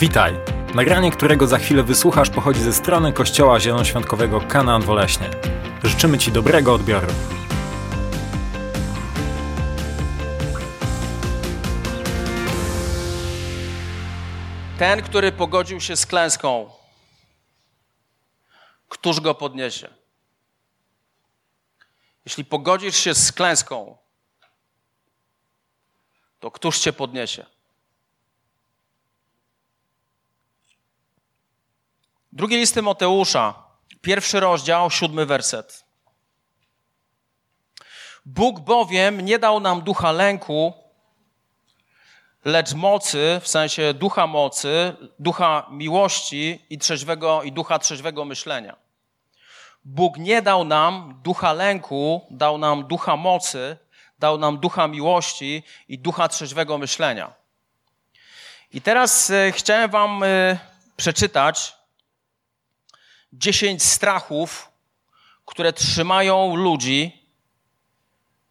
Witaj! Nagranie, którego za chwilę wysłuchasz, pochodzi ze strony Kościoła Zielonoświątkowego Kanaan Woleśnie. Życzymy Ci dobrego odbioru. Ten, który pogodził się z klęską, któż go podniesie? Jeśli pogodzisz się z klęską, to któż cię podniesie? Drugi list Tymoteusza, pierwszy rozdział, siódmy werset. Bóg bowiem nie dał nam ducha lęku, lecz mocy, w sensie ducha mocy, ducha miłości i trzeźwego, i ducha trzeźwego myślenia. Bóg nie dał nam ducha lęku, dał nam ducha mocy, dał nam ducha miłości i ducha trzeźwego myślenia. I teraz e, chciałem wam e, przeczytać dziesięć strachów, które trzymają ludzi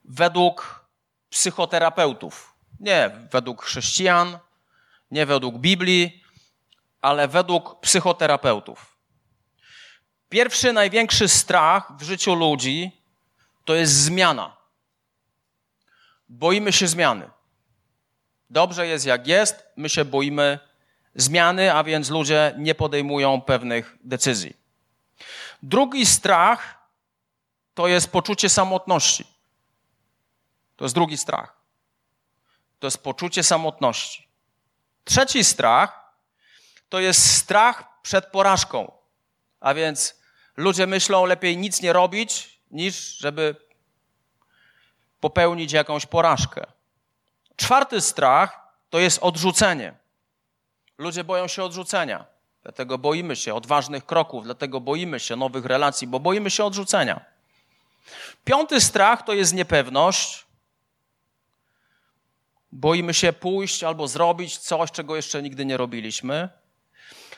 według psychoterapeutów. Nie według chrześcijan, nie według Biblii, ale według psychoterapeutów. Pierwszy, największy strach w życiu ludzi to jest zmiana. Boimy się zmiany. Dobrze jest jak jest, my się boimy zmiany, a więc ludzie nie podejmują pewnych decyzji. Drugi strach to jest poczucie samotności. To jest drugi strach. To jest poczucie samotności. Trzeci strach to jest strach przed porażką. A więc ludzie myślą lepiej nic nie robić, niż żeby popełnić jakąś porażkę. Czwarty strach to jest odrzucenie. Ludzie boją się odrzucenia. Dlatego boimy się odważnych kroków, dlatego boimy się nowych relacji, bo boimy się odrzucenia. Piąty strach to jest niepewność. Boimy się pójść albo zrobić coś, czego jeszcze nigdy nie robiliśmy.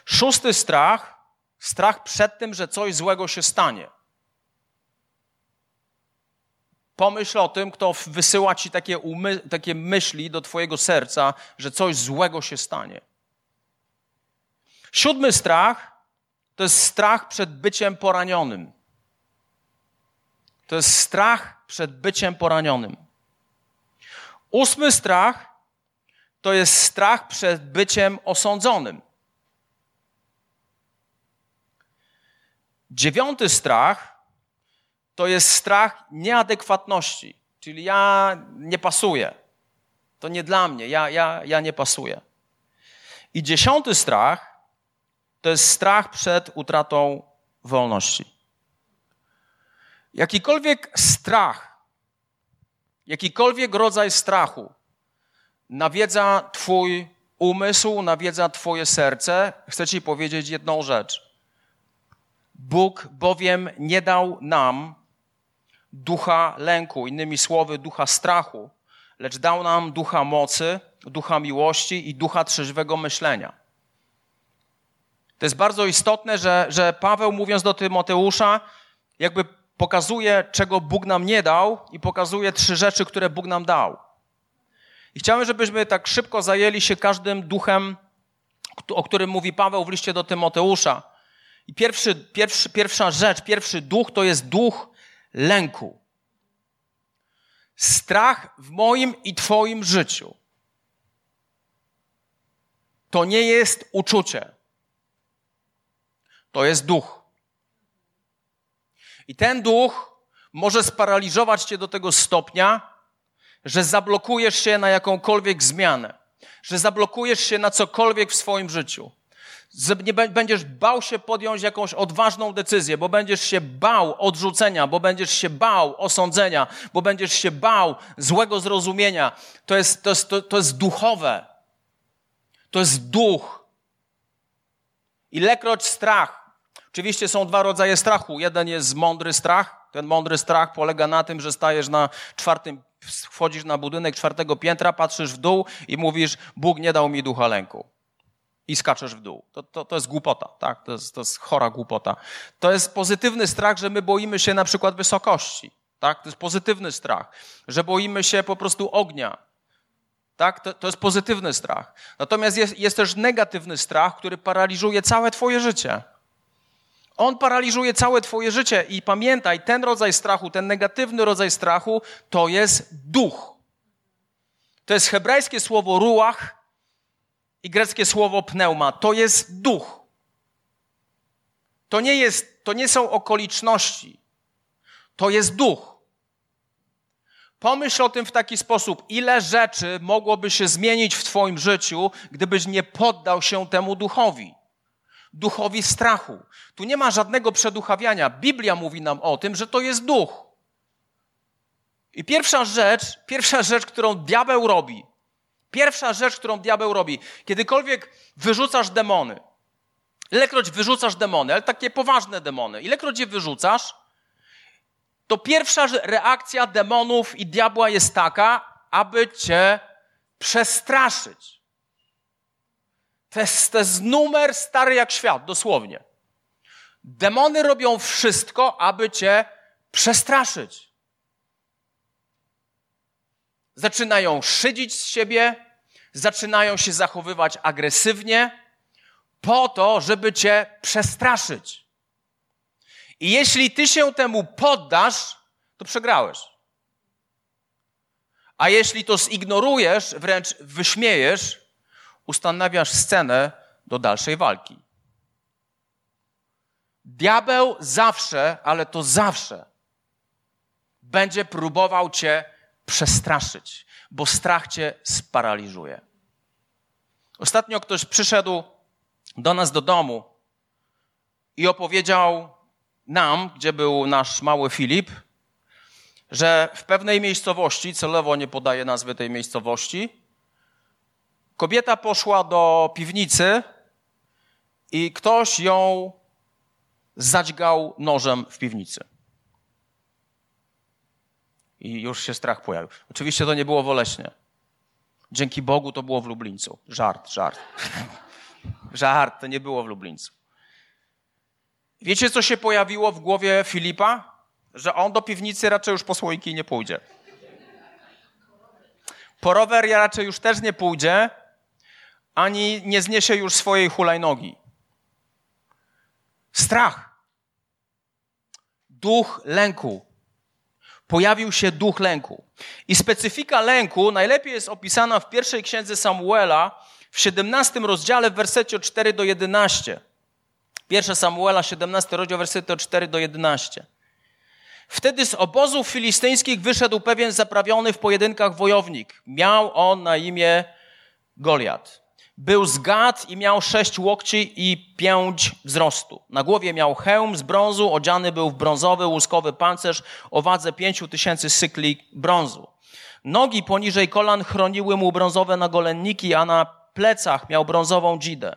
Szósty strach strach przed tym, że coś złego się stanie. Pomyśl o tym, kto wysyła ci takie, umy- takie myśli do twojego serca, że coś złego się stanie. Siódmy strach to jest strach przed byciem poranionym. To jest strach przed byciem poranionym. Ósmy strach to jest strach przed byciem osądzonym. Dziewiąty strach to jest strach nieadekwatności, czyli ja nie pasuję. To nie dla mnie, ja, ja, ja nie pasuję. I dziesiąty strach to jest strach przed utratą wolności. Jakikolwiek strach, jakikolwiek rodzaj strachu nawiedza Twój umysł, nawiedza Twoje serce, chcę Ci powiedzieć jedną rzecz. Bóg bowiem nie dał nam ducha lęku, innymi słowy, ducha strachu, lecz dał nam ducha mocy, ducha miłości i ducha trzeźwego myślenia. To jest bardzo istotne, że, że Paweł, mówiąc do Tymoteusza, jakby pokazuje, czego Bóg nam nie dał i pokazuje trzy rzeczy, które Bóg nam dał. I chciałem, żebyśmy tak szybko zajęli się każdym duchem, o którym mówi Paweł w liście do Tymoteusza. I pierwszy, pierwszy, pierwsza rzecz, pierwszy duch to jest duch lęku. Strach w moim i Twoim życiu. To nie jest uczucie to jest duch. I ten duch może sparaliżować cię do tego stopnia, że zablokujesz się na jakąkolwiek zmianę, że zablokujesz się na cokolwiek w swoim życiu. Będziesz bał się podjąć jakąś odważną decyzję, bo będziesz się bał odrzucenia, bo będziesz się bał osądzenia, bo będziesz się bał złego zrozumienia. To jest, to jest, to, to jest duchowe. To jest duch. Ilekroć strach Oczywiście są dwa rodzaje strachu. Jeden jest mądry strach. Ten mądry strach polega na tym, że stajesz na czwartym, wchodzisz na budynek czwartego piętra, patrzysz w dół i mówisz, Bóg nie dał mi ducha lęku. I skaczesz w dół. To, to, to jest głupota, tak? To jest, to jest chora głupota. To jest pozytywny strach, że my boimy się na przykład wysokości. Tak? To jest pozytywny strach, że boimy się po prostu ognia. Tak? To, to jest pozytywny strach. Natomiast jest, jest też negatywny strach, który paraliżuje całe Twoje życie. On paraliżuje całe Twoje życie i pamiętaj, ten rodzaj strachu, ten negatywny rodzaj strachu to jest duch. To jest hebrajskie słowo ruach i greckie słowo pneuma. To jest duch. To nie, jest, to nie są okoliczności. To jest duch. Pomyśl o tym w taki sposób, ile rzeczy mogłoby się zmienić w Twoim życiu, gdybyś nie poddał się temu duchowi. Duchowi strachu. Tu nie ma żadnego przeduchawiania. Biblia mówi nam o tym, że to jest duch. I pierwsza rzecz, pierwsza rzecz, którą diabeł robi, pierwsza rzecz, którą diabeł robi, kiedykolwiek wyrzucasz demony, ilekroć wyrzucasz demony, ale takie poważne demony, ilekroć je wyrzucasz, to pierwsza reakcja demonów i diabła jest taka, aby cię przestraszyć. To jest, to jest numer stary jak świat, dosłownie. Demony robią wszystko, aby cię przestraszyć. Zaczynają szydzić z siebie, zaczynają się zachowywać agresywnie, po to, żeby cię przestraszyć. I jeśli ty się temu poddasz, to przegrałeś. A jeśli to zignorujesz, wręcz wyśmiejesz, ustanawiasz scenę do dalszej walki. Diabeł zawsze, ale to zawsze, będzie próbował cię przestraszyć, bo strach cię sparaliżuje. Ostatnio ktoś przyszedł do nas do domu i opowiedział nam, gdzie był nasz mały Filip, że w pewnej miejscowości, celowo nie podaję nazwy tej miejscowości, kobieta poszła do piwnicy i ktoś ją zadźgał nożem w piwnicy. I już się strach pojawił. Oczywiście to nie było w Oleśnie. Dzięki Bogu to było w Lublińcu. Żart, żart. żart, to nie było w Lublińcu. Wiecie, co się pojawiło w głowie Filipa? Że on do piwnicy raczej już po słoiki nie pójdzie. Po rower ja raczej już też nie pójdzie, ani nie zniesie już swojej hulajnogi. Strach. Duch lęku. Pojawił się duch lęku. I specyfika lęku najlepiej jest opisana w pierwszej księdze Samuela w 17 rozdziale w wersecie od 4 do 11. 1 Samuela, 17 rozdział, wersety od 4 do 11. Wtedy z obozów filistyńskich wyszedł pewien zaprawiony w pojedynkach wojownik. Miał on na imię Goliat. Był z Gad i miał sześć łokci i pięć wzrostu. Na głowie miał hełm z brązu, odziany był w brązowy, łuskowy pancerz o wadze pięciu tysięcy sykli brązu. Nogi poniżej kolan chroniły mu brązowe nagolenniki, a na plecach miał brązową dzidę.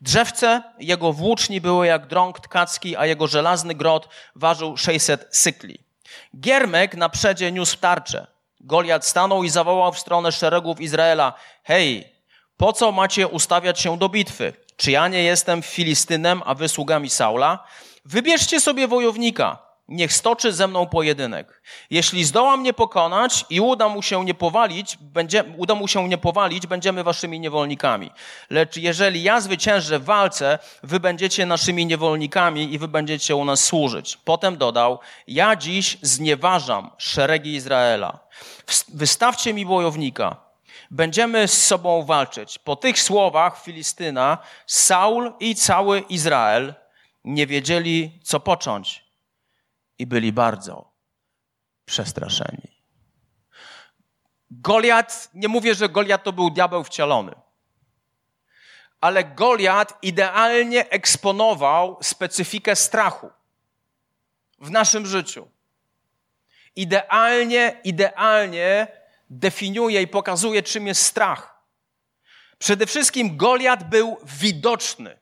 Drzewce jego włóczni były jak drąg tkacki, a jego żelazny grot ważył 600 sykli. Giermek na przedzie niósł tarczę. Goliat stanął i zawołał w stronę szeregów Izraela: Hej, po co macie ustawiać się do bitwy? Czy ja nie jestem Filistynem, a wy sługami Saula? Wybierzcie sobie wojownika, niech stoczy ze mną pojedynek. Jeśli zdoła mnie pokonać i uda mu się nie powalić, będzie, uda mu się nie powalić, będziemy waszymi niewolnikami. Lecz jeżeli ja zwyciężę w walce, wy będziecie naszymi niewolnikami i wy będziecie u nas służyć. Potem dodał, ja dziś znieważam szeregi Izraela. Wystawcie mi wojownika. Będziemy z sobą walczyć. Po tych słowach Filistyna, Saul i cały Izrael nie wiedzieli, co począć i byli bardzo przestraszeni. Goliat, nie mówię, że Goliat to był diabeł wcielony, ale Goliat idealnie eksponował specyfikę strachu w naszym życiu. Idealnie, idealnie definiuje i pokazuje, czym jest strach. Przede wszystkim Goliat był widoczny.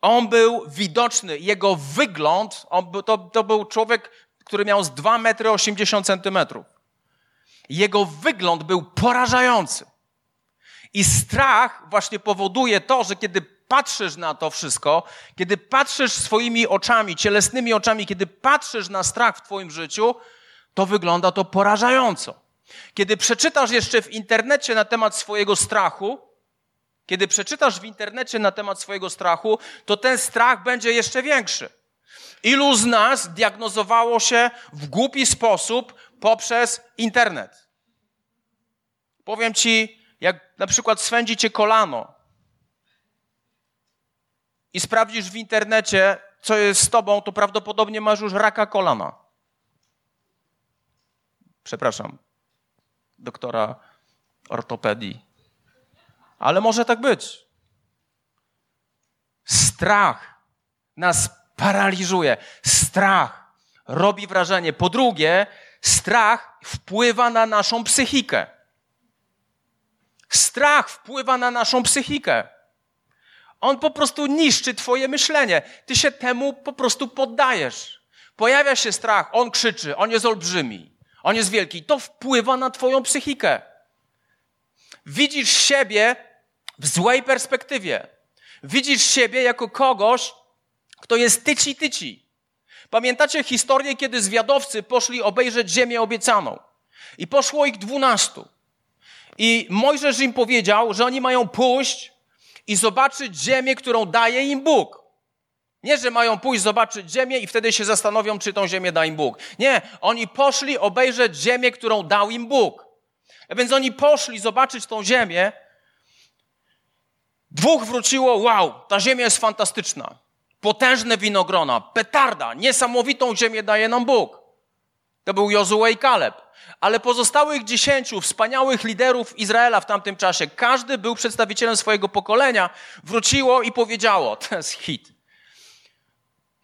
On był widoczny, jego wygląd, to, to był człowiek, który miał z 2 metry 80 centymetrów. Jego wygląd był porażający. I strach właśnie powoduje to, że kiedy patrzysz na to wszystko, kiedy patrzysz swoimi oczami, cielesnymi oczami, kiedy patrzysz na strach w Twoim życiu, to wygląda to porażająco. Kiedy przeczytasz jeszcze w internecie na temat swojego strachu, kiedy przeczytasz w internecie na temat swojego strachu, to ten strach będzie jeszcze większy. Ilu z nas diagnozowało się w głupi sposób poprzez internet? Powiem ci, jak na przykład swędzi cię kolano i sprawdzisz w internecie, co jest z tobą, to prawdopodobnie masz już raka kolana. Przepraszam, doktora ortopedii. Ale może tak być. Strach nas paraliżuje. Strach robi wrażenie. Po drugie, strach wpływa na naszą psychikę. Strach wpływa na naszą psychikę. On po prostu niszczy Twoje myślenie. Ty się temu po prostu poddajesz. Pojawia się strach, on krzyczy, on jest olbrzymi, on jest wielki. To wpływa na Twoją psychikę. Widzisz siebie w złej perspektywie. Widzisz siebie jako kogoś, kto jest tyci-tyci. Pamiętacie historię, kiedy zwiadowcy poszli obejrzeć ziemię obiecaną? I poszło ich dwunastu. I Mojżesz im powiedział, że oni mają pójść i zobaczyć ziemię, którą daje im Bóg. Nie, że mają pójść zobaczyć ziemię i wtedy się zastanowią, czy tą ziemię da im Bóg. Nie, oni poszli obejrzeć ziemię, którą dał im Bóg. A więc oni poszli zobaczyć tą ziemię. Dwóch wróciło, wow, ta ziemia jest fantastyczna. Potężne winogrona, petarda, niesamowitą ziemię daje nam Bóg. To był Jozue i Kaleb. Ale pozostałych dziesięciu wspaniałych liderów Izraela w tamtym czasie, każdy był przedstawicielem swojego pokolenia, wróciło i powiedziało, to jest hit.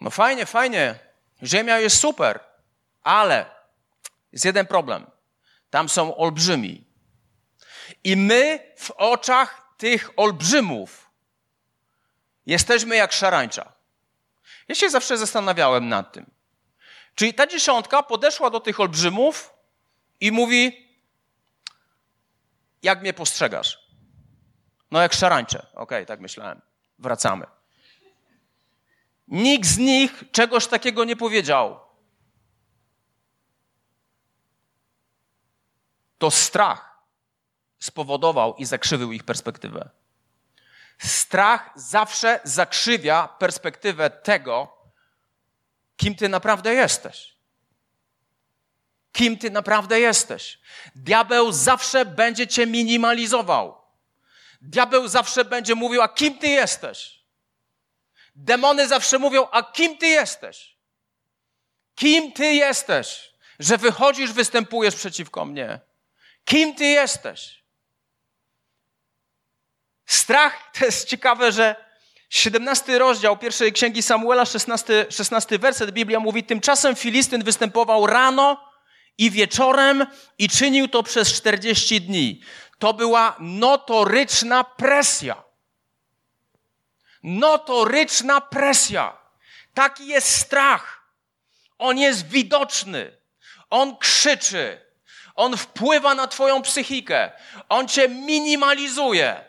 No fajnie, fajnie, ziemia jest super, ale jest jeden problem. Tam są olbrzymi. I my w oczach tych olbrzymów jesteśmy jak szarańcza. Ja się zawsze zastanawiałem nad tym. Czyli ta dziesiątka podeszła do tych olbrzymów i mówi: Jak mnie postrzegasz? No, jak szarańcze. Okej, okay, tak myślałem. Wracamy. Nikt z nich czegoś takiego nie powiedział. To strach spowodował i zakrzywił ich perspektywę. Strach zawsze zakrzywia perspektywę tego, kim ty naprawdę jesteś. Kim ty naprawdę jesteś. Diabeł zawsze będzie cię minimalizował. Diabeł zawsze będzie mówił, a kim ty jesteś? Demony zawsze mówią, a kim ty jesteś? Kim ty jesteś, że wychodzisz, występujesz przeciwko mnie? Kim ty jesteś? Strach to jest ciekawe, że 17 rozdział pierwszej księgi Samuela, 16, 16 werset Biblia mówi: Tymczasem Filistyn występował rano i wieczorem i czynił to przez 40 dni. To była notoryczna presja. Notoryczna presja. Taki jest strach. On jest widoczny. On krzyczy. On wpływa na Twoją psychikę. On Cię minimalizuje.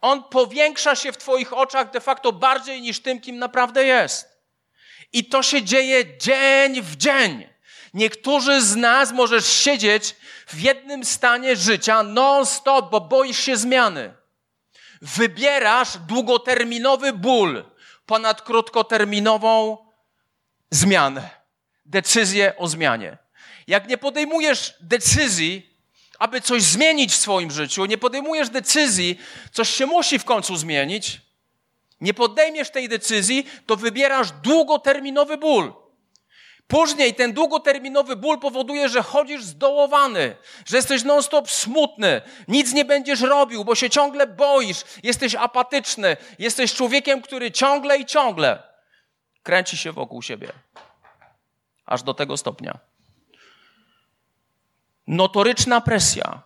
On powiększa się w Twoich oczach de facto bardziej niż tym, kim naprawdę jest. I to się dzieje dzień w dzień. Niektórzy z nas możesz siedzieć w jednym stanie życia non-stop, bo boisz się zmiany. Wybierasz długoterminowy ból ponad krótkoterminową zmianę, decyzję o zmianie. Jak nie podejmujesz decyzji, aby coś zmienić w swoim życiu, nie podejmujesz decyzji, coś się musi w końcu zmienić, nie podejmiesz tej decyzji, to wybierasz długoterminowy ból. Później ten długoterminowy ból powoduje, że chodzisz zdołowany, że jesteś non-stop smutny, nic nie będziesz robił, bo się ciągle boisz, jesteś apatyczny, jesteś człowiekiem, który ciągle i ciągle kręci się wokół siebie. Aż do tego stopnia. Notoryczna presja.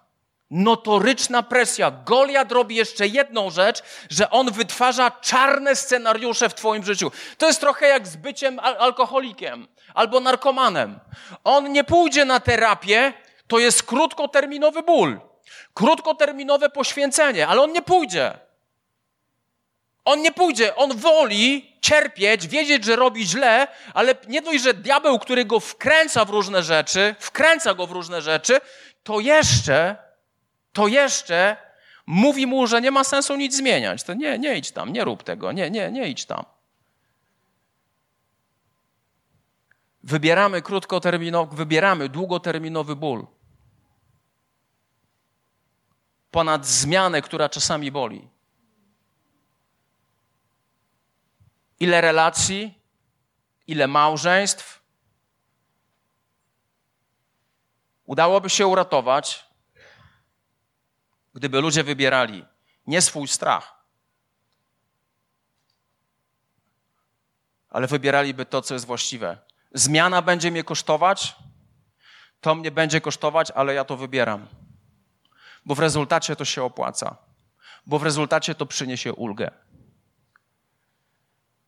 Notoryczna presja. Goliat robi jeszcze jedną rzecz, że on wytwarza czarne scenariusze w Twoim życiu. To jest trochę jak z byciem al alkoholikiem albo narkomanem. On nie pójdzie na terapię, to jest krótkoterminowy ból, krótkoterminowe poświęcenie, ale on nie pójdzie. On nie pójdzie, on woli cierpieć, wiedzieć, że robi źle, ale nie dość, że diabeł, który go wkręca w różne rzeczy, wkręca go w różne rzeczy, to jeszcze, to jeszcze mówi mu, że nie ma sensu nic zmieniać. To nie, nie idź tam, nie rób tego, nie, nie, nie idź tam. Wybieramy krótkoterminowy, wybieramy długoterminowy ból. Ponad zmianę, która czasami boli. Ile relacji, ile małżeństw udałoby się uratować, gdyby ludzie wybierali nie swój strach, ale wybieraliby to, co jest właściwe. Zmiana będzie mnie kosztować, to mnie będzie kosztować, ale ja to wybieram. Bo w rezultacie to się opłaca, bo w rezultacie to przyniesie ulgę.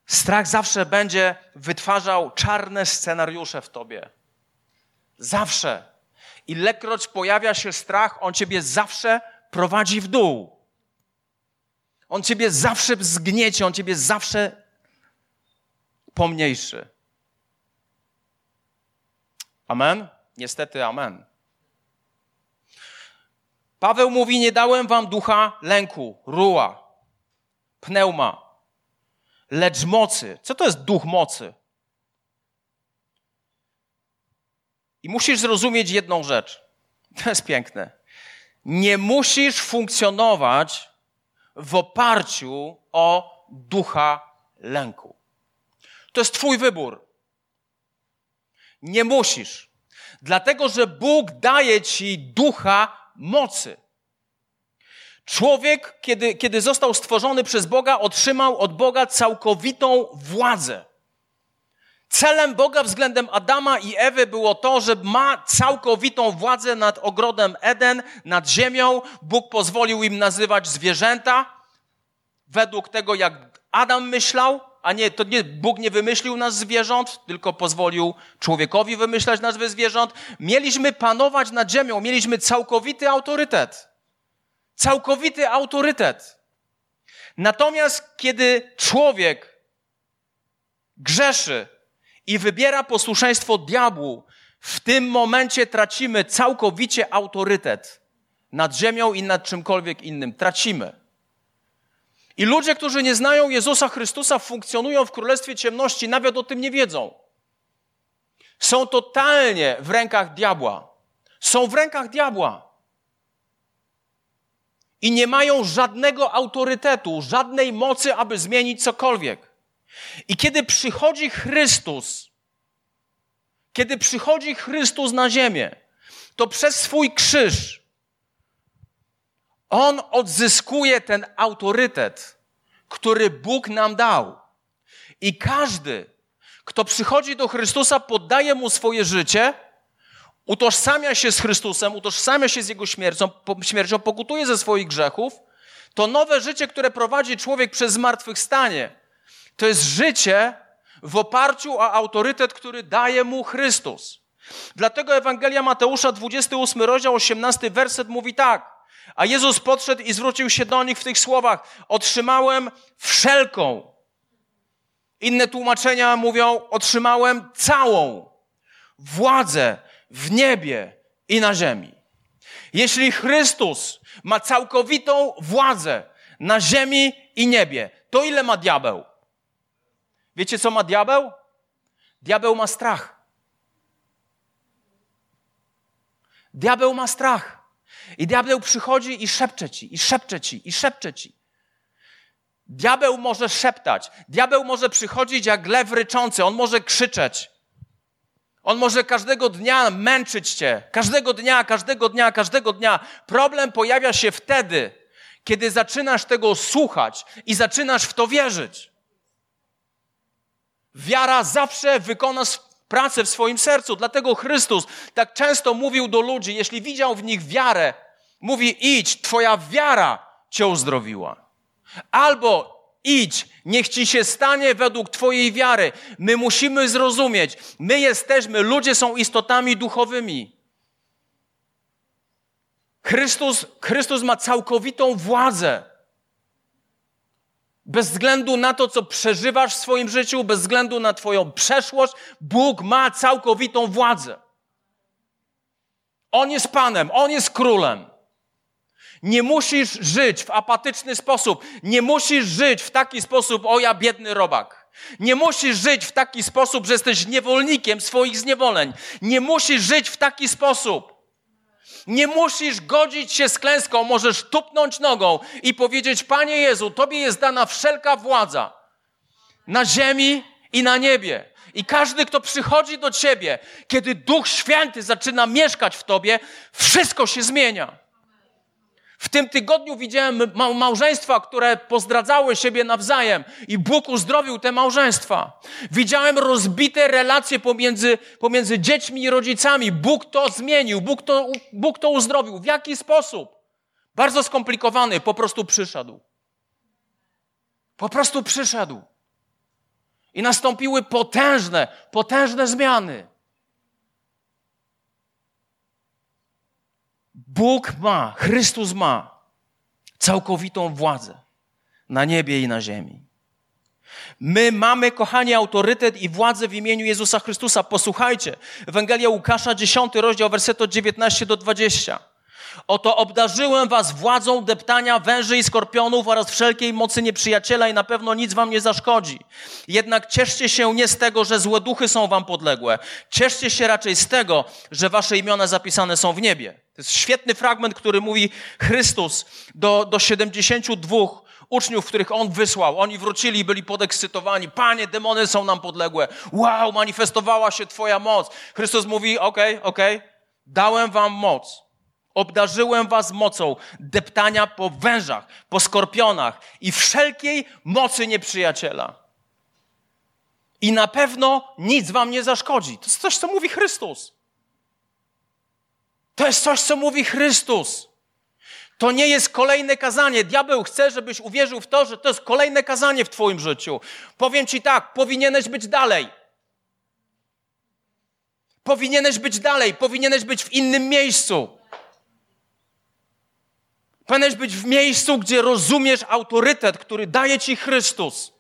Strach zawsze będzie wytwarzał czarne scenariusze w tobie. Zawsze. Ilekroć pojawia się strach, on ciebie zawsze prowadzi w dół. On ciebie zawsze zgniecie, on ciebie zawsze pomniejszy. Amen? Niestety, amen. Paweł mówi: Nie dałem wam ducha lęku, ruła, pneuma, lecz mocy. Co to jest duch mocy? I musisz zrozumieć jedną rzecz. To jest piękne. Nie musisz funkcjonować w oparciu o ducha lęku. To jest Twój wybór. Nie musisz. Dlatego, że Bóg daje Ci ducha mocy. Człowiek, kiedy, kiedy został stworzony przez Boga, otrzymał od Boga całkowitą władzę. Celem Boga względem Adama i Ewy było to, że ma całkowitą władzę nad ogrodem Eden, nad ziemią. Bóg pozwolił im nazywać zwierzęta według tego, jak Adam myślał, a nie, to nie, Bóg nie wymyślił nas zwierząt, tylko pozwolił człowiekowi wymyślać nazwy zwierząt. Mieliśmy panować nad ziemią, mieliśmy całkowity autorytet. Całkowity autorytet. Natomiast kiedy człowiek grzeszy i wybiera posłuszeństwo diabłu, w tym momencie tracimy całkowicie autorytet nad ziemią i nad czymkolwiek innym. Tracimy. I ludzie, którzy nie znają Jezusa Chrystusa, funkcjonują w królestwie ciemności, nawet o tym nie wiedzą. Są totalnie w rękach diabła. Są w rękach diabła. I nie mają żadnego autorytetu, żadnej mocy, aby zmienić cokolwiek. I kiedy przychodzi Chrystus, kiedy przychodzi Chrystus na ziemię, to przez swój krzyż on odzyskuje ten autorytet, który Bóg nam dał. I każdy, kto przychodzi do Chrystusa, poddaje mu swoje życie, utożsamia się z Chrystusem, utożsamia się z Jego śmiercią, śmiercią pokutuje ze swoich grzechów, to nowe życie, które prowadzi człowiek przez zmartwychwstanie, to jest życie w oparciu o autorytet, który daje mu Chrystus. Dlatego Ewangelia Mateusza, 28 rozdział, 18 werset mówi tak. A Jezus podszedł i zwrócił się do nich w tych słowach: Otrzymałem wszelką. Inne tłumaczenia mówią: Otrzymałem całą władzę w niebie i na ziemi. Jeśli Chrystus ma całkowitą władzę na ziemi i niebie, to ile ma diabeł? Wiecie, co ma diabeł? Diabeł ma strach. Diabeł ma strach. I diabeł przychodzi i szepcze ci, i szepcze ci, i szepcze ci. Diabeł może szeptać. Diabeł może przychodzić jak lew ryczący. On może krzyczeć. On może każdego dnia męczyć cię. Każdego dnia, każdego dnia, każdego dnia. Problem pojawia się wtedy, kiedy zaczynasz tego słuchać i zaczynasz w to wierzyć. Wiara zawsze wykona pracę w swoim sercu. Dlatego Chrystus tak często mówił do ludzi, jeśli widział w nich wiarę, mówi: idź, twoja wiara cię uzdrowiła. Albo idź, niech ci się stanie według twojej wiary. My musimy zrozumieć, my jesteśmy, ludzie są istotami duchowymi. Chrystus, Chrystus ma całkowitą władzę. Bez względu na to, co przeżywasz w swoim życiu, bez względu na Twoją przeszłość, Bóg ma całkowitą władzę. On jest Panem, On jest Królem. Nie musisz żyć w apatyczny sposób. Nie musisz żyć w taki sposób, o ja biedny robak. Nie musisz żyć w taki sposób, że jesteś niewolnikiem swoich zniewoleń. Nie musisz żyć w taki sposób. Nie musisz godzić się z klęską, możesz tupnąć nogą i powiedzieć: Panie Jezu, Tobie jest dana wszelka władza na ziemi i na niebie. I każdy, kto przychodzi do Ciebie, kiedy Duch Święty zaczyna mieszkać w Tobie, wszystko się zmienia. W tym tygodniu widziałem małżeństwa, które pozdradzały siebie nawzajem i Bóg uzdrowił te małżeństwa. Widziałem rozbite relacje pomiędzy, pomiędzy dziećmi i rodzicami. Bóg to zmienił, Bóg to, Bóg to uzdrowił. W jaki sposób? Bardzo skomplikowany, po prostu przyszedł. Po prostu przyszedł. I nastąpiły potężne, potężne zmiany. Bóg ma, Chrystus ma całkowitą władzę na niebie i na ziemi. My mamy, kochani, autorytet i władzę w imieniu Jezusa Chrystusa. Posłuchajcie, Ewangelia Łukasza, 10 rozdział, werset od 19 do 20. Oto obdarzyłem was władzą deptania węży i skorpionów oraz wszelkiej mocy nieprzyjaciela i na pewno nic wam nie zaszkodzi. Jednak cieszcie się nie z tego, że złe duchy są wam podległe. Cieszcie się raczej z tego, że wasze imiona zapisane są w niebie. To jest świetny fragment, który mówi Chrystus do, do 72 uczniów, których On wysłał. Oni wrócili i byli podekscytowani. Panie, demony są nam podległe. Wow, manifestowała się Twoja moc. Chrystus mówi, okej, okay, okej, okay, dałem wam moc Obdarzyłem was mocą deptania po wężach, po skorpionach i wszelkiej mocy nieprzyjaciela. I na pewno nic wam nie zaszkodzi. To jest coś, co mówi Chrystus. To jest coś, co mówi Chrystus. To nie jest kolejne kazanie. Diabeł chce, żebyś uwierzył w to, że to jest kolejne kazanie w Twoim życiu. Powiem Ci tak, powinieneś być dalej. Powinieneś być dalej, powinieneś być w innym miejscu. Powinieneś być w miejscu, gdzie rozumiesz autorytet, który daje ci Chrystus.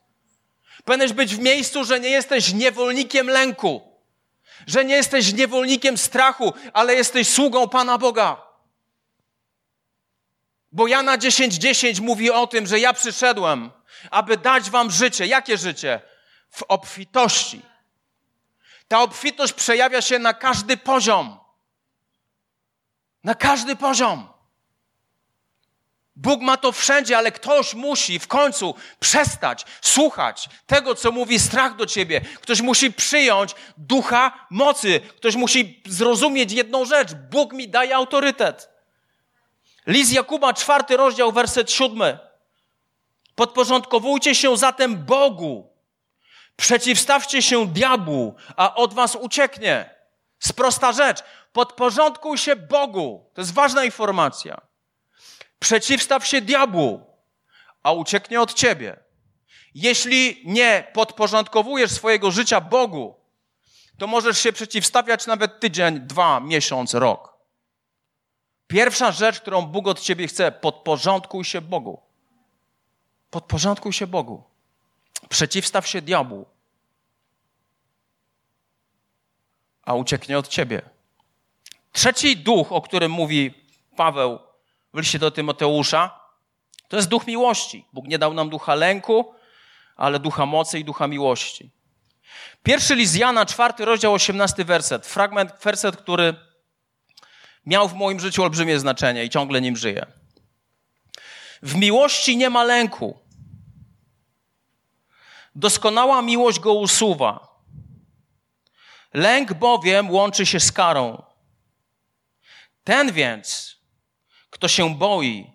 Powinieneś być w miejscu, że nie jesteś niewolnikiem lęku, że nie jesteś niewolnikiem strachu, ale jesteś sługą Pana Boga. Bo Jana 10:10 10 mówi o tym, że ja przyszedłem, aby dać wam życie. Jakie życie? W obfitości. Ta obfitość przejawia się na każdy poziom. Na każdy poziom. Bóg ma to wszędzie, ale ktoś musi w końcu przestać słuchać tego, co mówi strach do ciebie. Ktoś musi przyjąć ducha mocy. Ktoś musi zrozumieć jedną rzecz. Bóg mi daje autorytet. List Jakuba, czwarty rozdział, werset siódmy. Podporządkowujcie się zatem Bogu. Przeciwstawcie się diabłu, a od was ucieknie. Sprosta rzecz. Podporządkuj się Bogu. To jest ważna informacja. Przeciwstaw się diabłu, a ucieknie od ciebie. Jeśli nie podporządkowujesz swojego życia Bogu, to możesz się przeciwstawiać nawet tydzień, dwa, miesiąc, rok. Pierwsza rzecz, którą Bóg od ciebie chce, podporządkuj się Bogu. Podporządkuj się Bogu. Przeciwstaw się diabłu, a ucieknie od ciebie. Trzeci duch, o którym mówi Paweł w liście do Tymoteusza, to jest duch miłości. Bóg nie dał nam ducha lęku, ale ducha mocy i ducha miłości. Pierwszy list Jana, czwarty rozdział, osiemnasty werset. Fragment, werset, który miał w moim życiu olbrzymie znaczenie i ciągle nim żyję. W miłości nie ma lęku. Doskonała miłość go usuwa. Lęk bowiem łączy się z karą. Ten więc, kto się boi,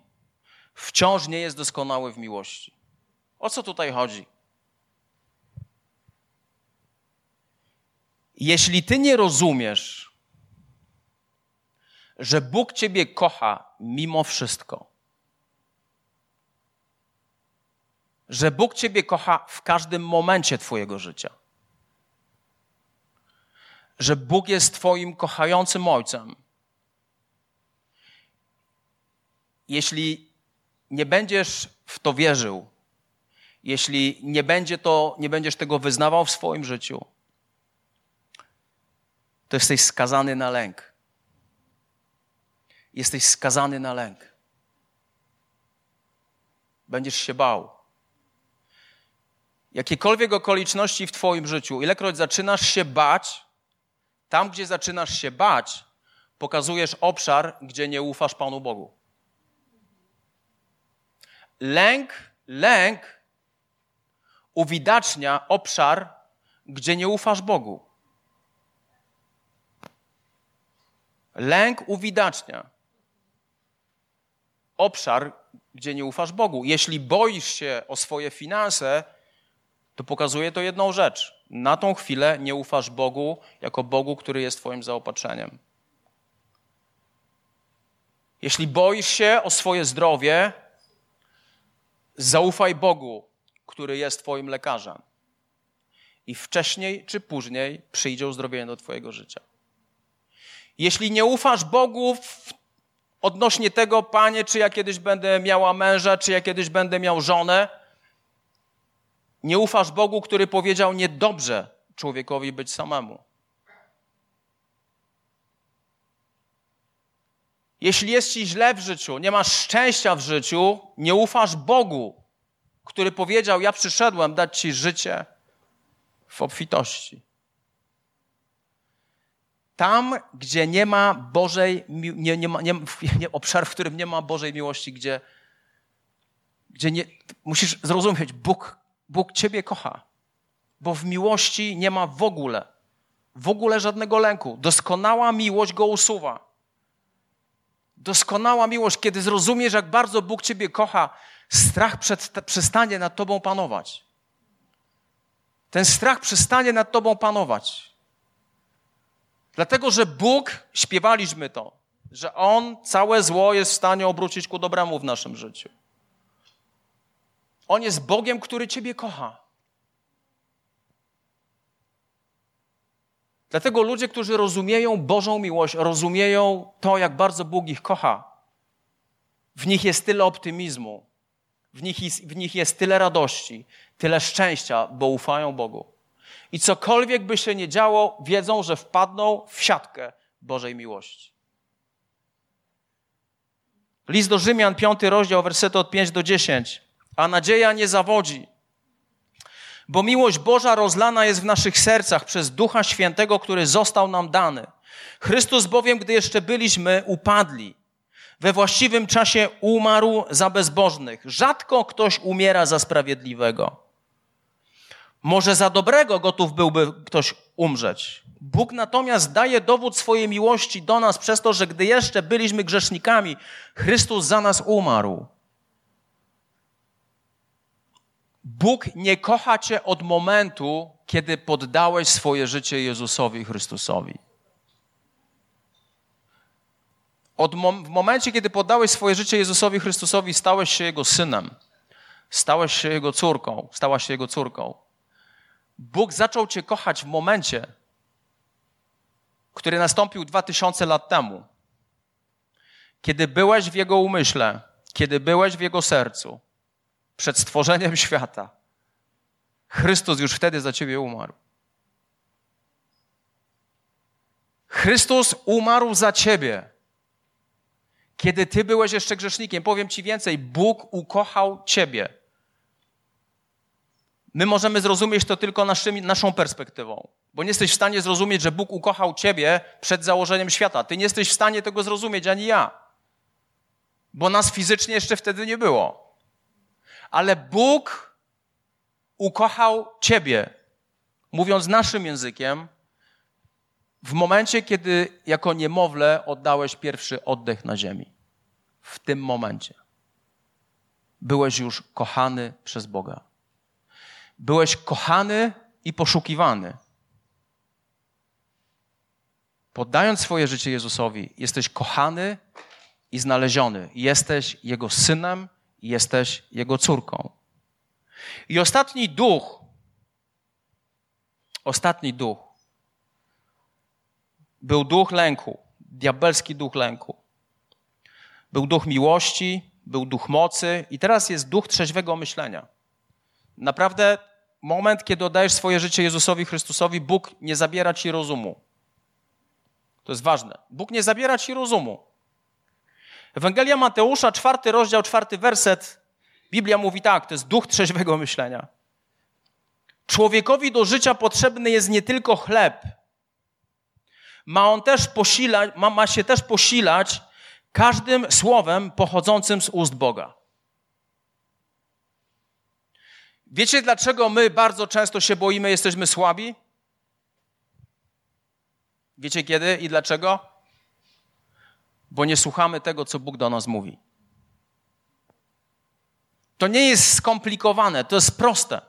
wciąż nie jest doskonały w miłości. O co tutaj chodzi? Jeśli ty nie rozumiesz, że Bóg ciebie kocha mimo wszystko, że Bóg ciebie kocha w każdym momencie twojego życia, że Bóg jest twoim kochającym ojcem, jeśli nie będziesz w to wierzył, jeśli nie, będzie to, nie będziesz tego wyznawał w swoim życiu, to jesteś skazany na lęk. jesteś skazany na lęk. Będziesz się bał. Jakiekolwiek okoliczności w Twoim życiu, ilekroć zaczynasz się bać, tam, gdzie zaczynasz się bać, pokazujesz obszar, gdzie nie ufasz Panu Bogu. Lęk, lęk uwidacznia obszar, gdzie nie ufasz Bogu. Lęk uwidacznia obszar, gdzie nie ufasz Bogu. Jeśli boisz się o swoje finanse, to pokazuje to jedną rzecz. Na tą chwilę nie ufasz Bogu jako Bogu, który jest Twoim zaopatrzeniem. Jeśli boisz się o swoje zdrowie, zaufaj Bogu, który jest Twoim lekarzem. I wcześniej czy później przyjdzie uzdrowienie do Twojego życia. Jeśli nie ufasz Bogu odnośnie tego, Panie, czy ja kiedyś będę miała męża, czy ja kiedyś będę miał żonę, nie ufasz Bogu, który powiedział niedobrze człowiekowi być samemu. Jeśli jest ci źle w życiu, nie masz szczęścia w życiu, nie ufasz Bogu, który powiedział: Ja przyszedłem dać ci życie w obfitości. Tam, gdzie nie ma Bożej, nie, nie ma, nie, nie, obszar, w którym nie ma Bożej miłości, gdzie, gdzie nie, musisz zrozumieć, Bóg, Bóg Ciebie kocha, bo w miłości nie ma w ogóle, w ogóle żadnego lęku. Doskonała miłość go usuwa. Doskonała miłość, kiedy zrozumiesz, jak bardzo Bóg Ciebie kocha, strach przed, przestanie nad Tobą panować. Ten strach przestanie nad Tobą panować. Dlatego, że Bóg, śpiewaliśmy to, że On całe zło jest w stanie obrócić ku dobremu w naszym życiu. On jest Bogiem, który Ciebie kocha. Dlatego ludzie, którzy rozumieją Bożą miłość, rozumieją to, jak bardzo Bóg ich kocha. W nich jest tyle optymizmu, w nich jest, w nich jest tyle radości, tyle szczęścia, bo ufają Bogu. I cokolwiek by się nie działo, wiedzą, że wpadną w siatkę Bożej miłości. List do Rzymian, piąty rozdział, wersety od 5 do 10. A nadzieja nie zawodzi, bo miłość Boża rozlana jest w naszych sercach przez Ducha Świętego, który został nam dany. Chrystus bowiem, gdy jeszcze byliśmy upadli, we właściwym czasie umarł za bezbożnych. Rzadko ktoś umiera za sprawiedliwego. Może za dobrego gotów byłby ktoś umrzeć. Bóg natomiast daje dowód swojej miłości do nas przez to, że gdy jeszcze byliśmy grzesznikami, Chrystus za nas umarł. Bóg nie kocha cię od momentu, kiedy poddałeś swoje życie Jezusowi Chrystusowi. Od mom w momencie, kiedy poddałeś swoje życie Jezusowi Chrystusowi, stałeś się Jego synem, stałeś się Jego córką, stałaś się Jego córką. Bóg zaczął Cię kochać w momencie, który nastąpił dwa tysiące lat temu, kiedy byłeś w Jego umyśle, kiedy byłeś w Jego sercu, przed stworzeniem świata. Chrystus już wtedy za Ciebie umarł. Chrystus umarł za Ciebie. Kiedy Ty byłeś jeszcze grzesznikiem, powiem Ci więcej, Bóg ukochał Ciebie. My możemy zrozumieć to tylko naszymi, naszą perspektywą, bo nie jesteś w stanie zrozumieć, że Bóg ukochał ciebie przed założeniem świata. Ty nie jesteś w stanie tego zrozumieć, ani ja, bo nas fizycznie jeszcze wtedy nie było. Ale Bóg ukochał ciebie, mówiąc naszym językiem, w momencie, kiedy jako niemowlę oddałeś pierwszy oddech na ziemi. W tym momencie byłeś już kochany przez Boga. Byłeś kochany i poszukiwany. Poddając swoje życie Jezusowi, jesteś kochany i znaleziony. Jesteś Jego synem, jesteś Jego córką. I ostatni duch, ostatni duch, był duch lęku, diabelski duch lęku. Był duch miłości, był duch mocy i teraz jest duch trzeźwego myślenia. Naprawdę moment, kiedy oddajesz swoje życie Jezusowi Chrystusowi, Bóg nie zabiera ci rozumu. To jest ważne. Bóg nie zabiera ci rozumu. Ewangelia Mateusza, czwarty rozdział, czwarty werset. Biblia mówi tak, to jest duch trzeźwego myślenia. Człowiekowi do życia potrzebny jest nie tylko chleb. Ma on też posilać, ma, ma się też posilać każdym słowem pochodzącym z ust Boga. Wiecie, dlaczego my bardzo często się boimy, jesteśmy słabi? Wiecie kiedy i dlaczego? Bo nie słuchamy tego, co Bóg do nas mówi. To nie jest skomplikowane, to jest proste.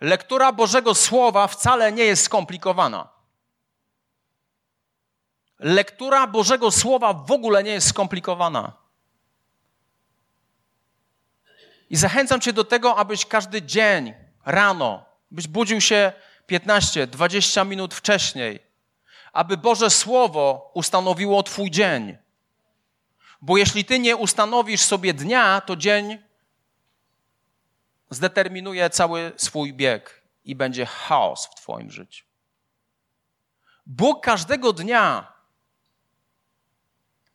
Lektura Bożego Słowa wcale nie jest skomplikowana. Lektura Bożego Słowa w ogóle nie jest skomplikowana. I zachęcam Cię do tego, abyś każdy dzień, rano, byś budził się 15-20 minut wcześniej, aby Boże Słowo ustanowiło Twój dzień. Bo jeśli Ty nie ustanowisz sobie dnia, to dzień zdeterminuje cały swój bieg i będzie chaos w Twoim życiu. Bóg każdego dnia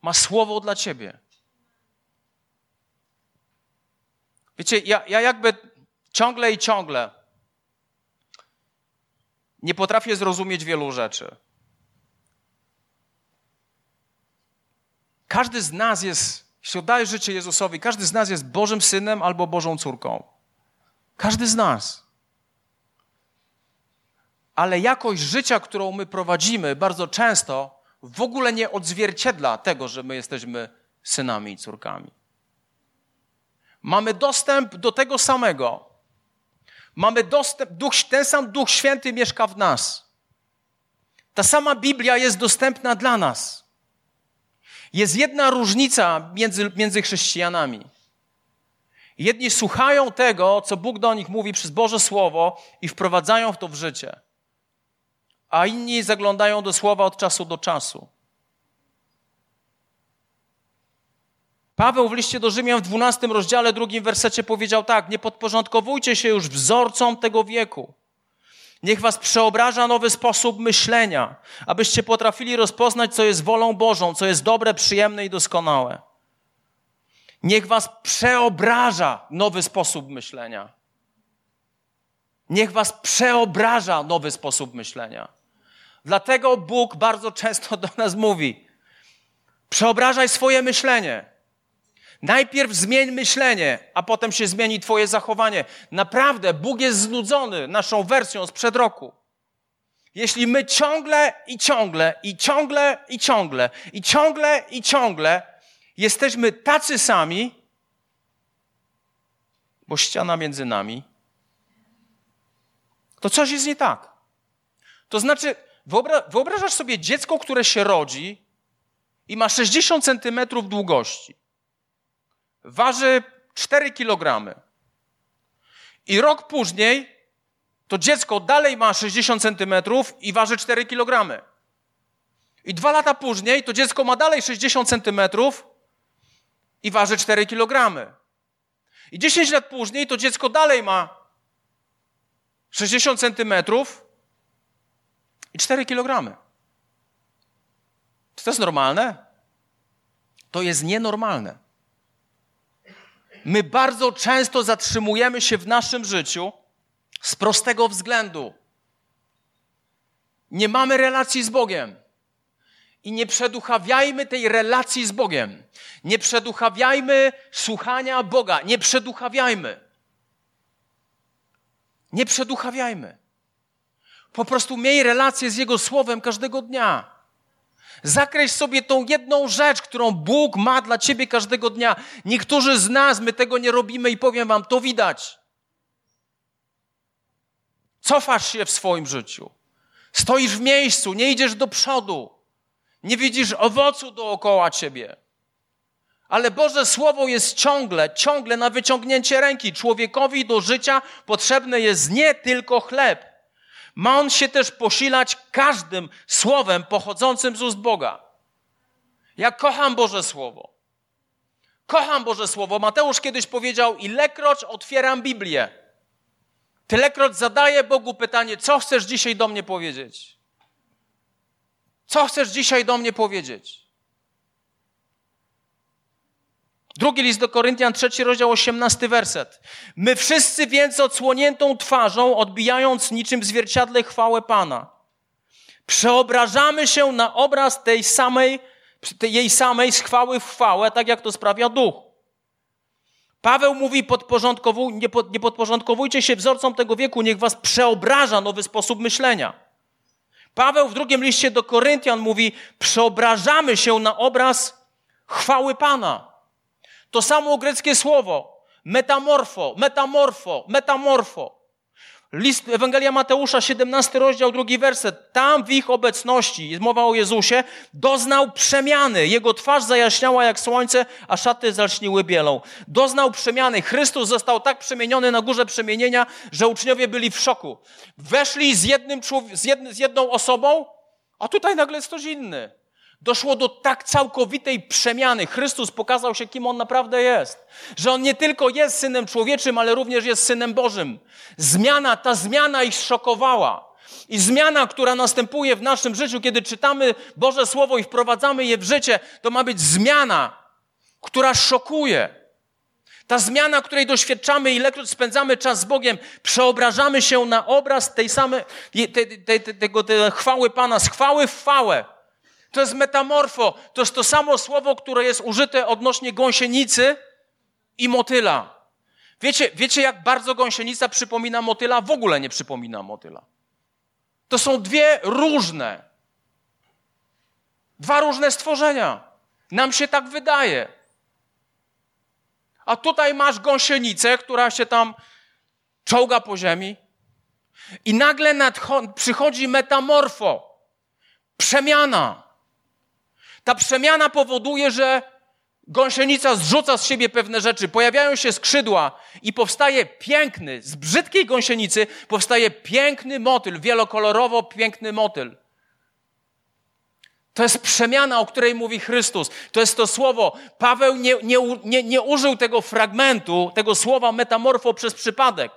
ma słowo dla Ciebie. Wiecie, ja, ja jakby ciągle i ciągle nie potrafię zrozumieć wielu rzeczy. Każdy z nas jest, jeśli oddaje życie Jezusowi, każdy z nas jest Bożym synem albo Bożą córką. Każdy z nas. Ale jakość życia, którą my prowadzimy, bardzo często w ogóle nie odzwierciedla tego, że my jesteśmy synami i córkami. Mamy dostęp do tego samego. Mamy dostęp, duch, ten sam Duch Święty mieszka w nas. Ta sama Biblia jest dostępna dla nas. Jest jedna różnica między, między chrześcijanami. Jedni słuchają tego, co Bóg do nich mówi przez Boże Słowo i wprowadzają w to w życie, a inni zaglądają do Słowa od czasu do czasu. Paweł w liście do Rzymian w 12 rozdziale, drugim wersecie powiedział tak: Nie podporządkowujcie się już wzorcom tego wieku. Niech was przeobraża nowy sposób myślenia, abyście potrafili rozpoznać, co jest wolą Bożą, co jest dobre, przyjemne i doskonałe. Niech was przeobraża nowy sposób myślenia. Niech was przeobraża nowy sposób myślenia. Dlatego Bóg bardzo często do nas mówi: przeobrażaj swoje myślenie. Najpierw zmień myślenie, a potem się zmieni Twoje zachowanie. Naprawdę, Bóg jest znudzony naszą wersją sprzed roku. Jeśli my ciągle i ciągle, i ciągle, i ciągle, i ciągle, i ciągle jesteśmy tacy sami, bo ściana między nami, to coś jest nie tak. To znaczy, wyobrażasz sobie dziecko, które się rodzi i ma 60 centymetrów długości waży 4 kg. I rok później to dziecko dalej ma 60 cm i waży 4 kg. I dwa lata później to dziecko ma dalej 60 cm i waży 4 kg. I 10 lat później to dziecko dalej ma 60 cm i 4 kg. Czy to jest normalne? To jest nienormalne. My bardzo często zatrzymujemy się w naszym życiu z prostego względu. Nie mamy relacji z Bogiem. I nie przeduchawiajmy tej relacji z Bogiem. Nie przeduchawiajmy słuchania Boga. Nie przeduchawiajmy. Nie przeduchawiajmy. Po prostu miej relację z Jego Słowem każdego dnia. Zakreś sobie tą jedną rzecz, którą Bóg ma dla ciebie każdego dnia. Niektórzy z nas, my tego nie robimy i powiem wam, to widać. Cofasz się w swoim życiu. Stoisz w miejscu, nie idziesz do przodu. Nie widzisz owocu dookoła ciebie. Ale Boże Słowo jest ciągle, ciągle na wyciągnięcie ręki. Człowiekowi do życia potrzebny jest nie tylko chleb, ma on się też posilać każdym słowem pochodzącym z ust Boga. Ja kocham Boże Słowo. Kocham Boże Słowo. Mateusz kiedyś powiedział: Ilekroć otwieram Biblię, tylekroć zadaję Bogu pytanie: Co chcesz dzisiaj do mnie powiedzieć? Co chcesz dzisiaj do mnie powiedzieć? Drugi list do Koryntian, trzeci rozdział, osiemnasty werset. My wszyscy więc odsłoniętą twarzą, odbijając niczym zwierciadle chwałę Pana, przeobrażamy się na obraz tej samej, tej jej samej z chwały w chwałę, tak jak to sprawia duch. Paweł mówi, podporządkowu, nie, pod, nie podporządkowujcie się wzorcom tego wieku, niech was przeobraża nowy sposób myślenia. Paweł w drugim liście do Koryntian mówi, przeobrażamy się na obraz chwały Pana. To samo greckie słowo, metamorfo, metamorfo, metamorfo. List Ewangelia Mateusza, 17 rozdział, drugi werset. Tam w ich obecności, jest mowa o Jezusie, doznał przemiany. Jego twarz zajaśniała jak słońce, a szaty zalśniły bielą. Doznał przemiany. Chrystus został tak przemieniony na górze przemienienia, że uczniowie byli w szoku. Weszli z, jednym, z, jedną osobą, a tutaj nagle jest ktoś inny. Doszło do tak całkowitej przemiany. Chrystus pokazał się, kim On naprawdę jest. Że On nie tylko jest Synem Człowieczym, ale również jest Synem Bożym. Zmiana, ta zmiana ich szokowała. I zmiana, która następuje w naszym życiu, kiedy czytamy Boże Słowo i wprowadzamy je w życie, to ma być zmiana, która szokuje. Ta zmiana, której doświadczamy, ilekroć spędzamy czas z Bogiem, przeobrażamy się na obraz tej samej, tej, tej, tego, tej chwały Pana, z chwały w chwałę. To jest metamorfo. To jest to samo słowo, które jest użyte odnośnie gąsienicy i motyla. Wiecie, wiecie, jak bardzo gąsienica przypomina motyla? W ogóle nie przypomina motyla. To są dwie różne, dwa różne stworzenia. Nam się tak wydaje. A tutaj masz gąsienicę, która się tam czołga po ziemi, i nagle przychodzi metamorfo, przemiana. Ta przemiana powoduje, że gąsienica zrzuca z siebie pewne rzeczy, pojawiają się skrzydła i powstaje piękny, z brzydkiej gąsienicy powstaje piękny motyl, wielokolorowo piękny motyl. To jest przemiana, o której mówi Chrystus. To jest to słowo. Paweł nie, nie, nie, nie użył tego fragmentu, tego słowa metamorfo przez przypadek.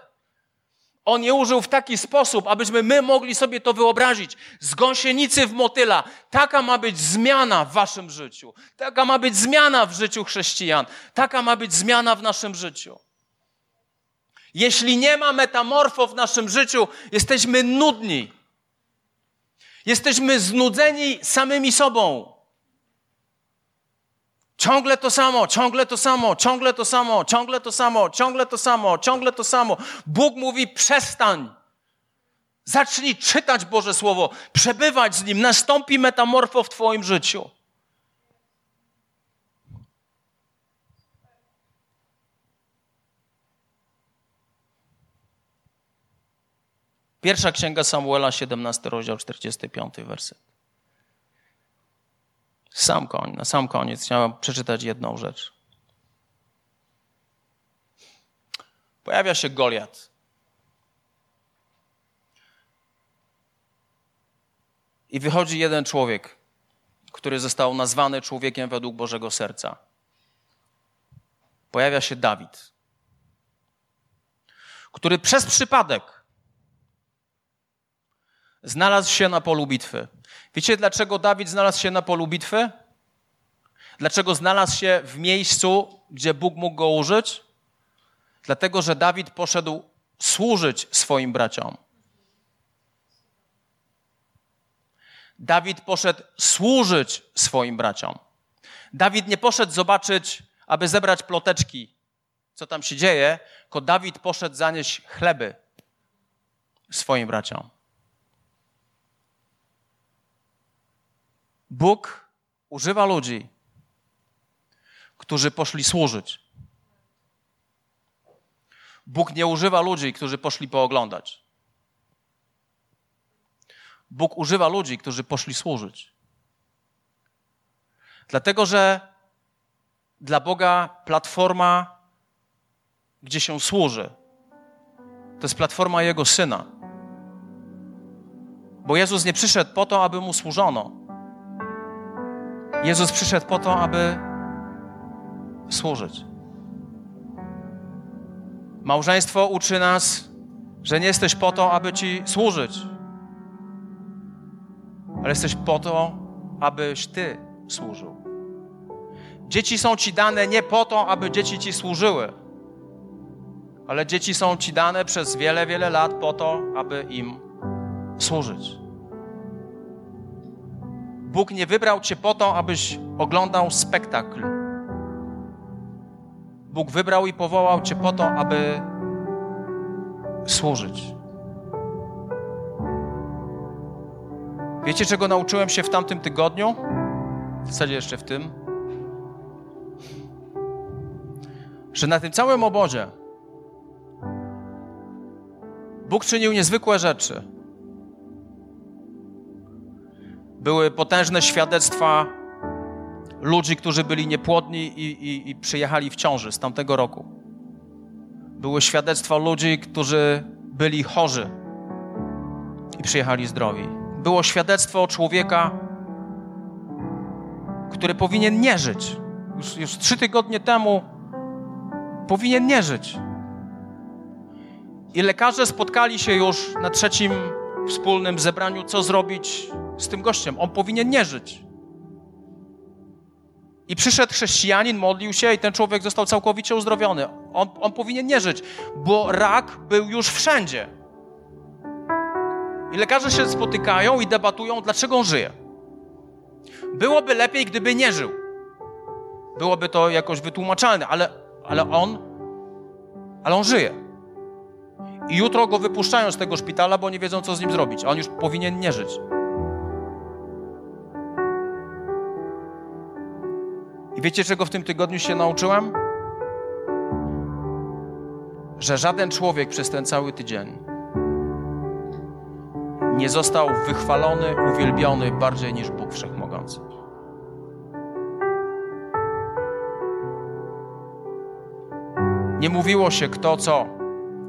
On je użył w taki sposób, abyśmy my mogli sobie to wyobrazić. Z gąsienicy w motyla. Taka ma być zmiana w waszym życiu. Taka ma być zmiana w życiu chrześcijan. Taka ma być zmiana w naszym życiu. Jeśli nie ma metamorfo w naszym życiu, jesteśmy nudni. Jesteśmy znudzeni samymi sobą. Ciągle to samo, ciągle to samo, ciągle to samo, ciągle to samo, ciągle to samo, ciągle to samo. Bóg mówi: przestań. Zacznij czytać Boże Słowo, przebywać z nim, nastąpi metamorfo w Twoim życiu. Pierwsza księga Samuela, 17 rozdział, 45 werset. Sam koń, na sam koniec chciałem przeczytać jedną rzecz. Pojawia się Goliat. I wychodzi jeden człowiek, który został nazwany człowiekiem według Bożego serca. Pojawia się Dawid, który przez przypadek znalazł się na polu bitwy. Wiecie, dlaczego Dawid znalazł się na polu bitwy? Dlaczego znalazł się w miejscu, gdzie Bóg mógł go użyć? Dlatego, że Dawid poszedł służyć swoim braciom. Dawid poszedł służyć swoim braciom. Dawid nie poszedł zobaczyć, aby zebrać ploteczki, co tam się dzieje, tylko Dawid poszedł zanieść chleby swoim braciom. Bóg używa ludzi, którzy poszli służyć. Bóg nie używa ludzi, którzy poszli pooglądać. Bóg używa ludzi, którzy poszli służyć. Dlatego, że dla Boga platforma, gdzie się służy, to jest platforma Jego Syna. Bo Jezus nie przyszedł po to, aby Mu służono. Jezus przyszedł po to, aby służyć. Małżeństwo uczy nas, że nie jesteś po to, aby Ci służyć, ale jesteś po to, abyś Ty służył. Dzieci są ci dane nie po to, aby dzieci ci służyły, ale dzieci są ci dane przez wiele, wiele lat po to, aby im służyć. Bóg nie wybrał cię po to, abyś oglądał spektakl. Bóg wybrał i powołał cię po to, aby służyć. Wiecie, czego nauczyłem się w tamtym tygodniu? W zasadzie jeszcze w tym. Że na tym całym obozie Bóg czynił niezwykłe rzeczy. Były potężne świadectwa ludzi, którzy byli niepłodni i, i, i przyjechali w ciąży z tamtego roku. Były świadectwa ludzi, którzy byli chorzy i przyjechali zdrowi. Było świadectwo człowieka, który powinien nie żyć. Już, już trzy tygodnie temu powinien nie żyć. I lekarze spotkali się już na trzecim wspólnym zebraniu, co zrobić z tym gościem. On powinien nie żyć. I przyszedł chrześcijanin, modlił się i ten człowiek został całkowicie uzdrowiony. On, on powinien nie żyć, bo rak był już wszędzie. I lekarze się spotykają i debatują, dlaczego on żyje. Byłoby lepiej, gdyby nie żył. Byłoby to jakoś wytłumaczalne, ale, ale on, ale on żyje. I jutro go wypuszczają z tego szpitala, bo nie wiedzą, co z nim zrobić. A on już powinien nie żyć. I wiecie, czego w tym tygodniu się nauczyłem? Że żaden człowiek przez ten cały tydzień nie został wychwalony, uwielbiony bardziej niż Bóg Wszechmogący. Nie mówiło się kto co.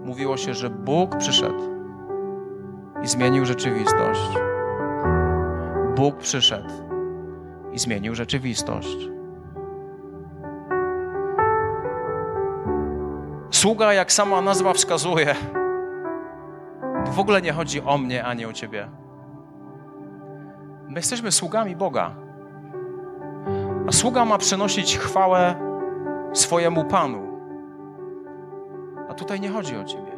Mówiło się, że Bóg przyszedł i zmienił rzeczywistość. Bóg przyszedł i zmienił rzeczywistość. Sługa, jak sama nazwa wskazuje, w ogóle nie chodzi o mnie, ani o ciebie. My jesteśmy sługami Boga. A sługa ma przynosić chwałę swojemu Panu. A tutaj nie chodzi o ciebie.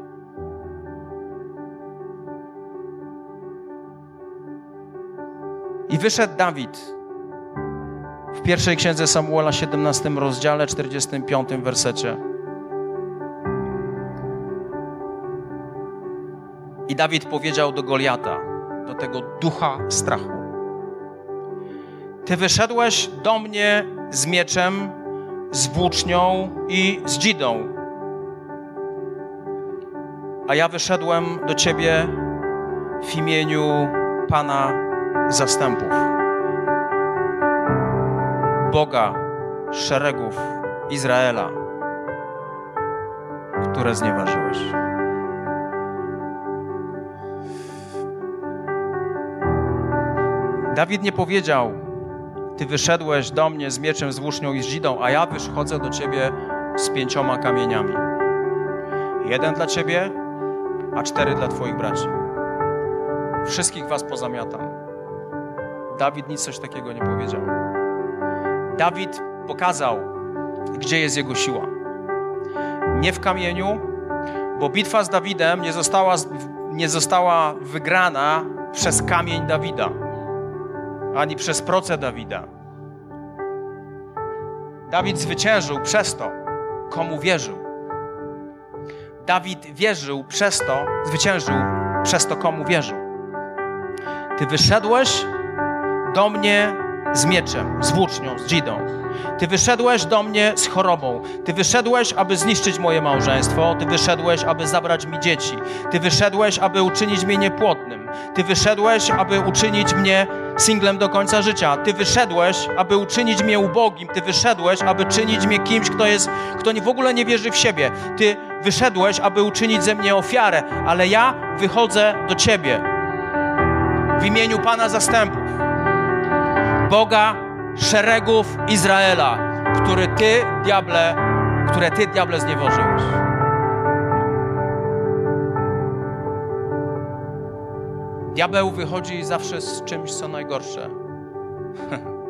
I wyszedł Dawid w pierwszej księdze Samuela, 17 rozdziale, 45 wersecie. I Dawid powiedział do Goliata, do tego ducha strachu: Ty wyszedłeś do mnie z mieczem, z włócznią i z dzidą. A ja wyszedłem do ciebie w imieniu Pana zastępów, Boga szeregów Izraela, które znieważyłeś. Dawid nie powiedział, ty wyszedłeś do mnie z mieczem, z włócznią i z dzidą, a ja wychodzę do ciebie z pięcioma kamieniami. Jeden dla ciebie, a cztery dla twoich braci. Wszystkich was pozamiatam. Dawid nic coś takiego nie powiedział. Dawid pokazał, gdzie jest jego siła. Nie w kamieniu, bo bitwa z Dawidem nie została, nie została wygrana przez kamień Dawida ani przez proce Dawida. Dawid zwyciężył przez to, komu wierzył. Dawid wierzył przez to, zwyciężył przez to, komu wierzył. Ty wyszedłeś do mnie z mieczem, z włócznią, z dzidą. Ty wyszedłeś do mnie z chorobą. Ty wyszedłeś, aby zniszczyć moje małżeństwo. Ty wyszedłeś, aby zabrać mi dzieci. Ty wyszedłeś, aby uczynić mnie niepłodnym. Ty wyszedłeś, aby uczynić mnie singlem do końca życia. Ty wyszedłeś, aby uczynić mnie ubogim. Ty wyszedłeś, aby czynić mnie kimś, kto jest, kto w ogóle nie wierzy w siebie. Ty wyszedłeś, aby uczynić ze mnie ofiarę, ale ja wychodzę do Ciebie w imieniu Pana zastępów, Boga szeregów Izraela, który Ty, diable, które Ty, diable, zniewożyłeś. Diabeł wychodzi zawsze z czymś, co najgorsze.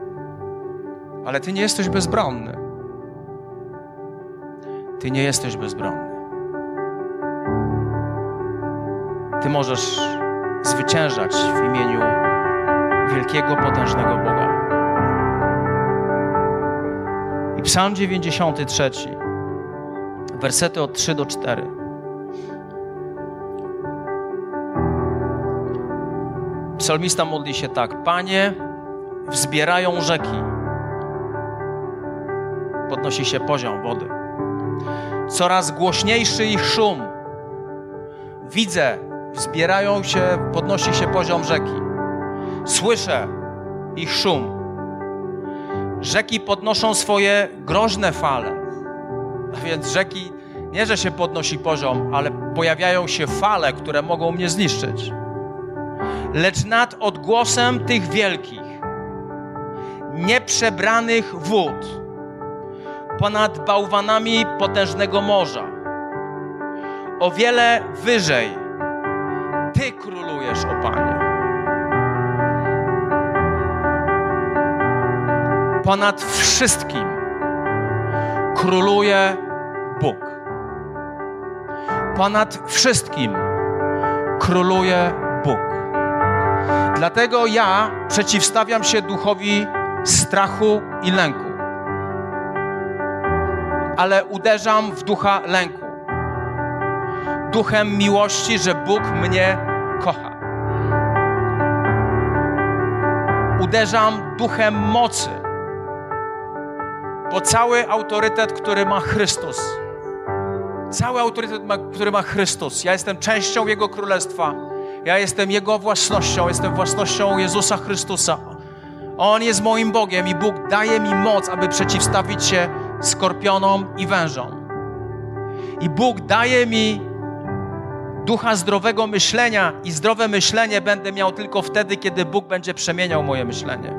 Ale ty nie jesteś bezbronny. Ty nie jesteś bezbronny. Ty możesz zwyciężać w imieniu wielkiego, potężnego Boga. I Psalm 93, wersety od 3 do 4. Psalmista modli się tak: Panie, wzbierają rzeki, podnosi się poziom wody. Coraz głośniejszy ich szum. Widzę, wzbierają się, podnosi się poziom rzeki. Słyszę ich szum. Rzeki podnoszą swoje groźne fale. A więc rzeki nie, że się podnosi poziom, ale pojawiają się fale, które mogą mnie zniszczyć. Lecz nad odgłosem tych wielkich, nieprzebranych wód, ponad bałwanami potężnego morza, o wiele wyżej, Ty królujesz, o Panie. Ponad wszystkim króluje Bóg. Ponad wszystkim króluje Bóg. Dlatego ja przeciwstawiam się duchowi strachu i lęku. Ale uderzam w ducha lęku. Duchem miłości, że Bóg mnie kocha. Uderzam duchem mocy, bo cały autorytet, który ma Chrystus, cały autorytet, który ma Chrystus, ja jestem częścią Jego Królestwa, ja jestem Jego własnością, jestem własnością Jezusa Chrystusa. On jest moim Bogiem i Bóg daje mi moc, aby przeciwstawić się skorpionom i wężom. I Bóg daje mi ducha zdrowego myślenia i zdrowe myślenie będę miał tylko wtedy, kiedy Bóg będzie przemieniał moje myślenie.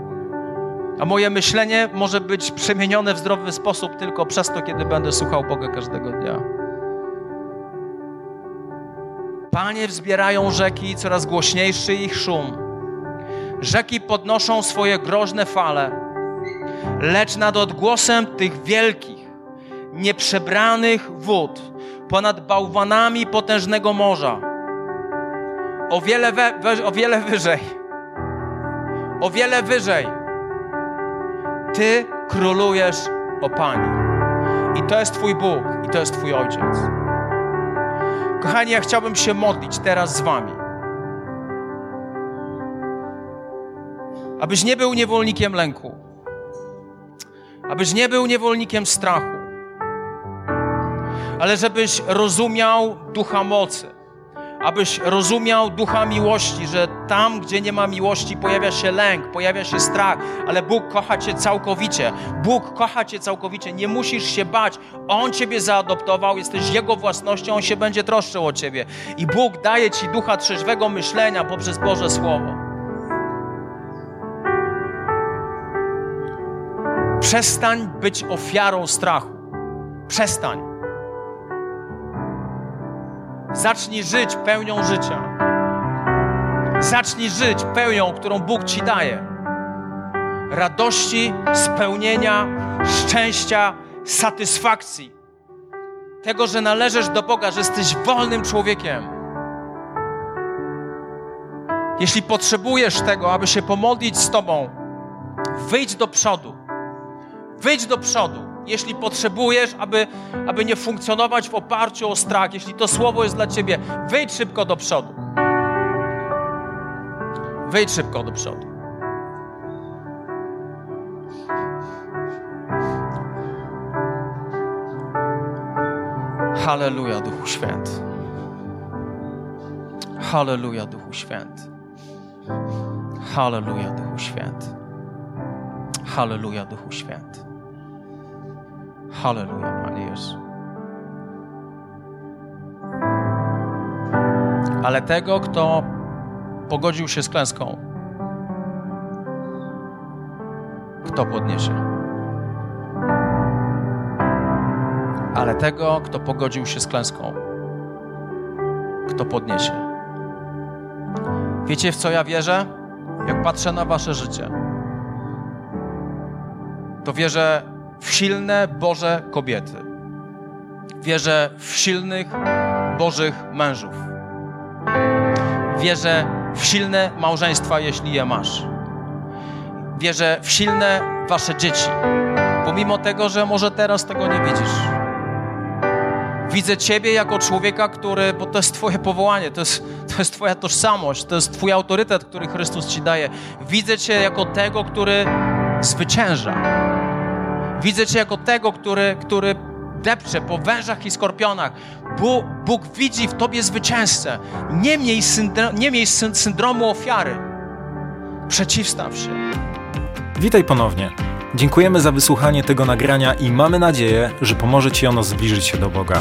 A moje myślenie może być przemienione w zdrowy sposób tylko przez to, kiedy będę słuchał Boga każdego dnia. Panie wzbierają rzeki, coraz głośniejszy ich szum. Rzeki podnoszą swoje groźne fale, lecz nad odgłosem tych wielkich, nieprzebranych wód, ponad bałwanami potężnego morza, o wiele, we, o wiele wyżej, o wiele wyżej, Ty królujesz, o Panie. I to jest Twój Bóg, i to jest Twój Ojciec. Kochani, ja chciałbym się modlić teraz z Wami. Abyś nie był niewolnikiem lęku, abyś nie był niewolnikiem strachu, ale żebyś rozumiał ducha mocy, abyś rozumiał ducha miłości, że tam, gdzie nie ma miłości, pojawia się lęk, pojawia się strach, ale Bóg kocha Cię całkowicie. Bóg kocha Cię całkowicie, nie musisz się bać. On Ciebie zaadoptował, jesteś Jego własnością, On się będzie troszczył o Ciebie. I Bóg daje Ci ducha trzeźwego myślenia poprzez Boże Słowo. Przestań być ofiarą strachu. Przestań. Zacznij żyć pełnią życia. Zacznij żyć pełnią, którą Bóg ci daje. Radości, spełnienia, szczęścia, satysfakcji. Tego, że należysz do Boga, że jesteś wolnym człowiekiem. Jeśli potrzebujesz tego, aby się pomodlić z Tobą, wyjdź do przodu. Wyjdź do przodu jeśli potrzebujesz, aby, aby nie funkcjonować w oparciu o strach, jeśli to słowo jest dla ciebie, wyjdź szybko do przodu. Wyjdź szybko do przodu. Halleluja, Duchu Święty. Halleluja, Duchu Święty. Halleluja, Duchu Święty. Halleluja, Duchu Święty. Halleluja, Panie Jezu. Ale tego, kto pogodził się z klęską, kto podniesie? Ale tego, kto pogodził się z klęską, kto podniesie? Wiecie, w co ja wierzę? Jak patrzę na Wasze życie to wierzę w silne Boże kobiety. Wierzę w silnych Bożych mężów. Wierzę w silne małżeństwa, jeśli je masz. Wierzę w silne wasze dzieci, pomimo tego, że może teraz tego nie widzisz. Widzę Ciebie jako człowieka, który, bo to jest Twoje powołanie, to jest, to jest Twoja tożsamość, to jest Twój autorytet, który Chrystus Ci daje. Widzę Cię jako tego, który zwycięża. Widzę Cię jako tego, który, który depcze po wężach i skorpionach. Bóg, Bóg widzi w Tobie zwycięzcę. Nie miej, syndro, nie miej syndromu ofiary. Przeciwstaw się. Witaj ponownie. Dziękujemy za wysłuchanie tego nagrania i mamy nadzieję, że pomoże Ci ono zbliżyć się do Boga.